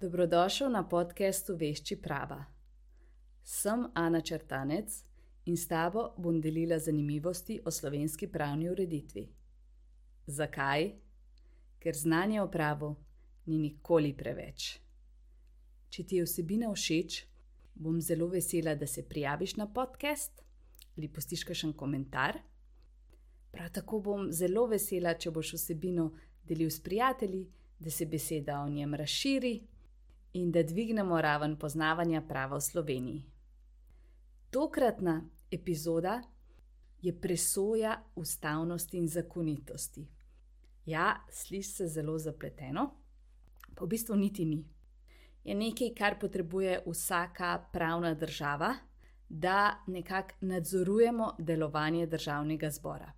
Dobrodošel na podkastu Vešči prava. Sem Ana Črtanec in s tabo bom delila zanimivosti o slovenski pravni ureditvi. Zakaj? Ker znanje o pravu ni nikoli preveč. Če ti je vsebina všeč, bom zelo vesela, da se prijaviš na podcast ali postiš kakšen komentar. Prav tako bom zelo vesela, če boš vsebino delil s prijatelji, da se beseda o njem razširi in da dvignemo raven poznavanja prava v Sloveniji. Tokratna epizoda je presoja ustavnosti in zakonitosti. Ja, sliši se zelo zapleteno, pa v bistvu niti ni. Je nekaj, kar potrebuje vsaka pravna država, da nekako nadzorujemo delovanje državnega zbora.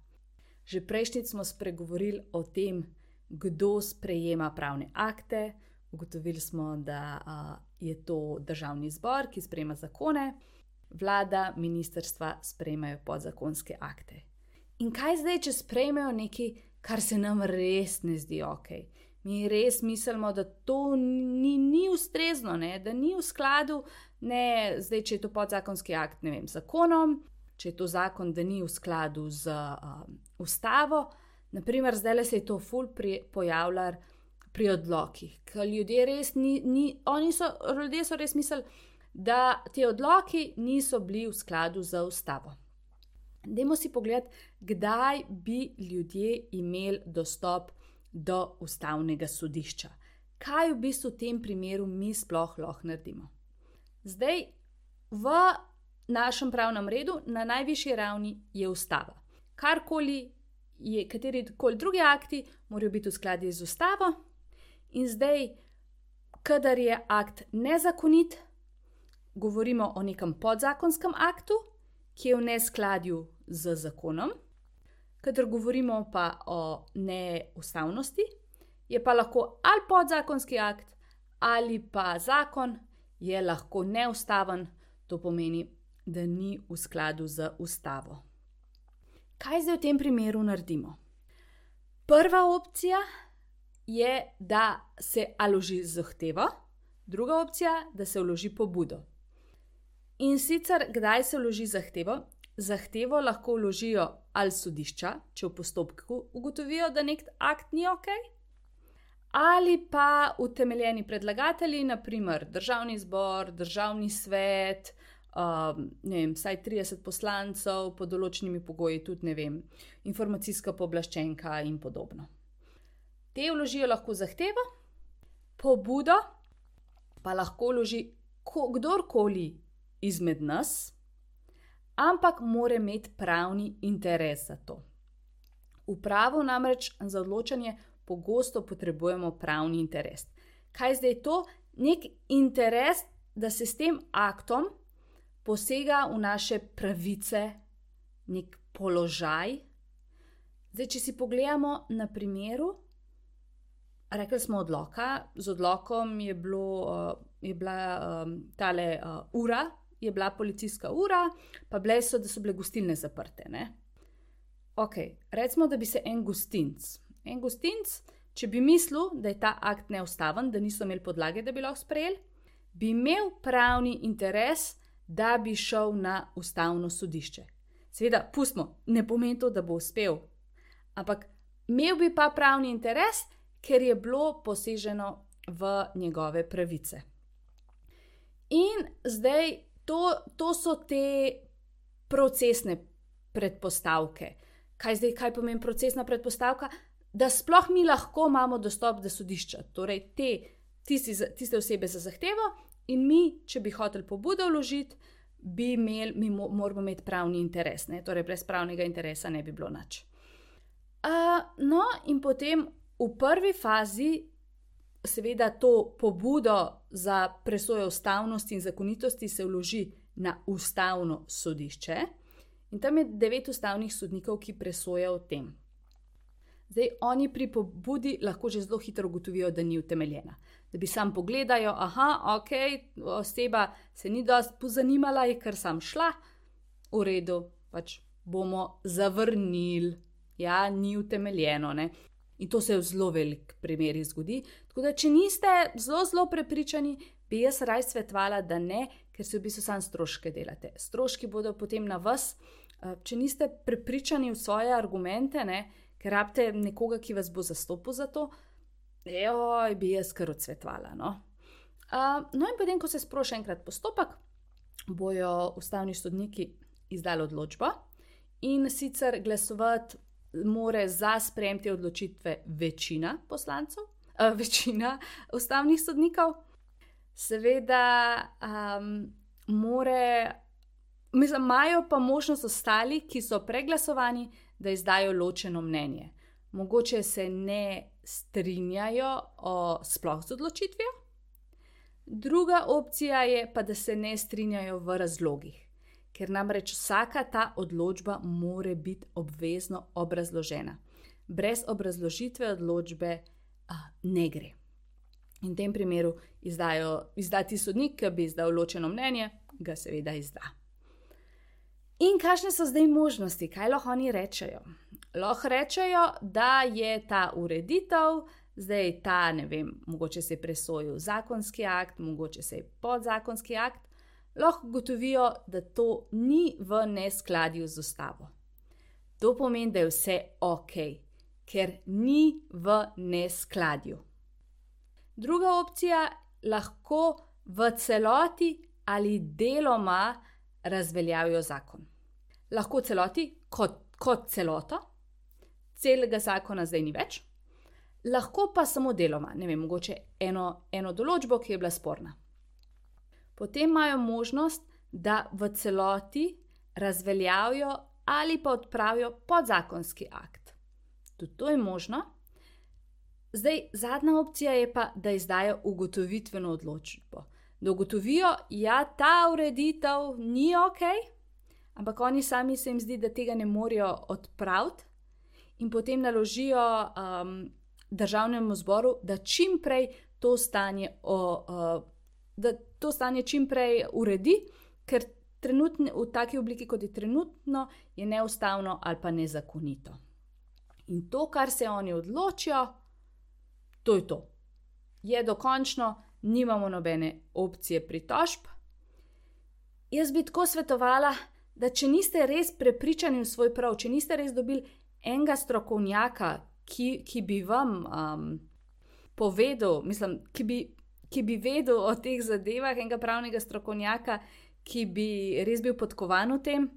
Že prejšnjič smo spregovorili o tem, kdo sprejema pravne akte, ugotovili smo, da uh, je to državni zbor, ki sprejema zakone, vlada, ministrstva sprejemajo podzakonske akte. In kaj zdaj, če sprejmejo nekaj, kar se nam res ne zdi ok? Mi res mislimo, da to ni, ni ustrezno, ne? da ni v skladu, ne zdaj, če je to podzakonski akt, ne vem, zakonom, če je to zakon, da ni v skladu z uh, ustavo. Naprimer, zdaj se je to ful pojavljalo pri odlokih, ker ljudje res ni, ni oni so, ljudje so res mislili, da ti odloki niso bili v skladu z ustavo. Dajmo si pogledati, kdaj bi ljudje imeli dostop do ustavnega sodišča. Kaj v bistvu v tem primeru mi sploh lahko naredimo? Zdaj, v našem pravnem redu, na najvišji ravni je ustava. Karkoli je, kateri koli drugi akti, morajo biti v skladu z ustavo, in zdaj, kadar je akt nezakonit, govorimo o nekem podzakonskem aktu, ki je v neskladju z zakonom. Kadar govorimo pa o neustavnosti, je pa lahko ali podzakonski akt ali pa zakon, je lahko neustaven, to pomeni, da ni v skladu z ustavo. Kaj zdaj v tem primeru naredimo? Prva opcija je, da se aloži zahtevo, druga opcija, da se vloži pobudo. In sicer, kdaj se vloži zahtevo? Zahtevo lahko vložijo ali sodišča, če v postopku ugotovijo, da nek akt ni ok, ali pa utemeljeni predlagatelji, naprimer državni zbor, državni svet, um, ne vem, vsaj 30 poslancev, pod določenimi pogoji tudi ne vem, informacijska pooblaščenka in podobno. Te vložijo lahko zahtevo, pobudo, pa lahko vloži kdorkoli izmed nas, ampak mora imeti pravni interes za to. V pravu namreč za odločanje pogosto potrebujemo pravni interes. Kaj zdaj je to? Nek interes, da se s tem aktom posega v naše pravice, nek položaj. Zdaj, če si pogledamo na primeru, rekli smo odloka, z odlokom je, bilo, je bila um, tale uh, ura, je bila policijska ura, pa bile so, da so bile gostilne zaprte. Ne? Ok, recimo, da bi se en gostinc, en gostinc, če bi mislil, da je ta akt neustaven, da niso imeli podlage, da bi lahko sprejeli, bi imel pravni interes, da bi šel na ustavno sodišče. Seveda, pustimo, ne pomeni to, da bo uspel, ampak imel bi pa pravni interes, ker je bilo poseženo v njegove pravice. In zdaj to, to so te procesne predpostavke. Kaj zdaj, kaj pomeni procesna predpostavka? Da sploh mi lahko imamo dostop do sodišča, torej te, tisti, tiste osebe za zahtevo, in mi, če bi hoteli pobudo vložiti, bi imeli, mi moramo imeti pravni interes, ne? torej brez pravnega interesa ne bi bilo nič. Uh, no, in potem v prvi fazi seveda to pobudo za presojo ustavnosti in zakonitosti se vloži na ustavno sodišče in tam je devet ustavnih sodnikov, ki presojajo o tem. Zdaj, oni pri pobudi lahko že zelo hitro ugotovijo, da ni utemeljena. Da bi sam pogledajo, aha, ok, oseba se ni dosti pozanimala, je kar sam šla, v redu, pač bomo zavrnili, ja, ni utemeljeno. Ne? In to se v zelo velik primerih zgodi. Tako da, če niste zelo, zelo prepričani, bi jaz raj svetovala, da ne, ker se v bistvu samo stroške delate. Stroški bodo potem na vas. Eh, če niste prepričani v svoje argumente, ne, ker rabite nekoga, ki vas bo zastopil za to, joj, bi jaz kar odsvetovala. No? Uh, no, in potem, ko se sproši enkrat postopek, bojo ustavni sodniki izdali odločbo in sicer glasovati more za sprejem te odločitve večina poslancev, uh, večina ustavnih sodnikov. Seveda, um, more, mislim, imajo pa možnost ostali, ki so preglasovani, da izdajo ločeno mnenje. Mogoče se ne strinjajo o sploh z odločitvijo. Druga opcija je pa, da se ne strinjajo v razlogih, ker namreč vsaka ta odločba mora biti obvezno obrazložena. Brez obrazložitve odločbe a, ne gre. In v tem primeru izdajo, izdati sodnik, ki bi izdal ločeno mnenje, ga seveda izda. In kakšne so zdaj možnosti, kaj lahko oni rečejo? Lahko rečejo, da je ta ureditev, zdaj ta, ne vem, mogoče se je presojil zakonski akt, mogoče se je podzakonski akt, lahko gotovijo, da to ni v neskladju z ustavo. To pomeni, da je vse ok, ker ni v neskladju. Druga opcija lahko v celoti ali deloma razveljavijo zakon. Lahko celoti kot, kot celoto, celega zakona zdaj ni več, lahko pa samo deloma, ne vem, mogoče eno, eno določbo, ki je bila sporna. Potem imajo možnost, da v celoti razveljavijo ali pa odpravijo podzakonski akt. Tudi to je možno. Zdaj, zadnja opcija je pa, da izdajo ugotovitveno odločbo. Da ugotovijo, da ja, ta ureditev ni ok, ampak oni sami se jim zdi, da tega ne morejo odpraviti, in potem naložijo um, državnemu zboru, da čim prej to stanje, o, uh, da to stanje čim prej uredi, ker trenutni, v taki obliki, kot je trenutno, je neustavno ali pa nezakonito. In to, kar se oni odločijo, to je to. Je dokončno, nimamo nobene opcije pritožb. Jaz bi tako svetovala, da če niste res prepričani v svoj prav, če niste res dobili enega strokovnjaka, ki, ki bi vam um, povedal, mislim, ki bi, ki bi vedel o teh zadevah, enega pravnega strokovnjaka, ki bi res bil podkovan v tem,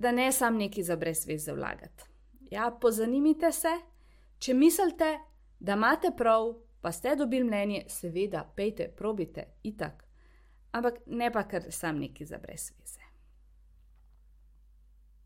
da ne sam neki za brezveze vlagati. Ja, pozanimite se, če mislite, da imate prav, pa ste dobili mnenje, seveda, pejte, probite, itak. Ampak ne pa kar sam neki za brez veze.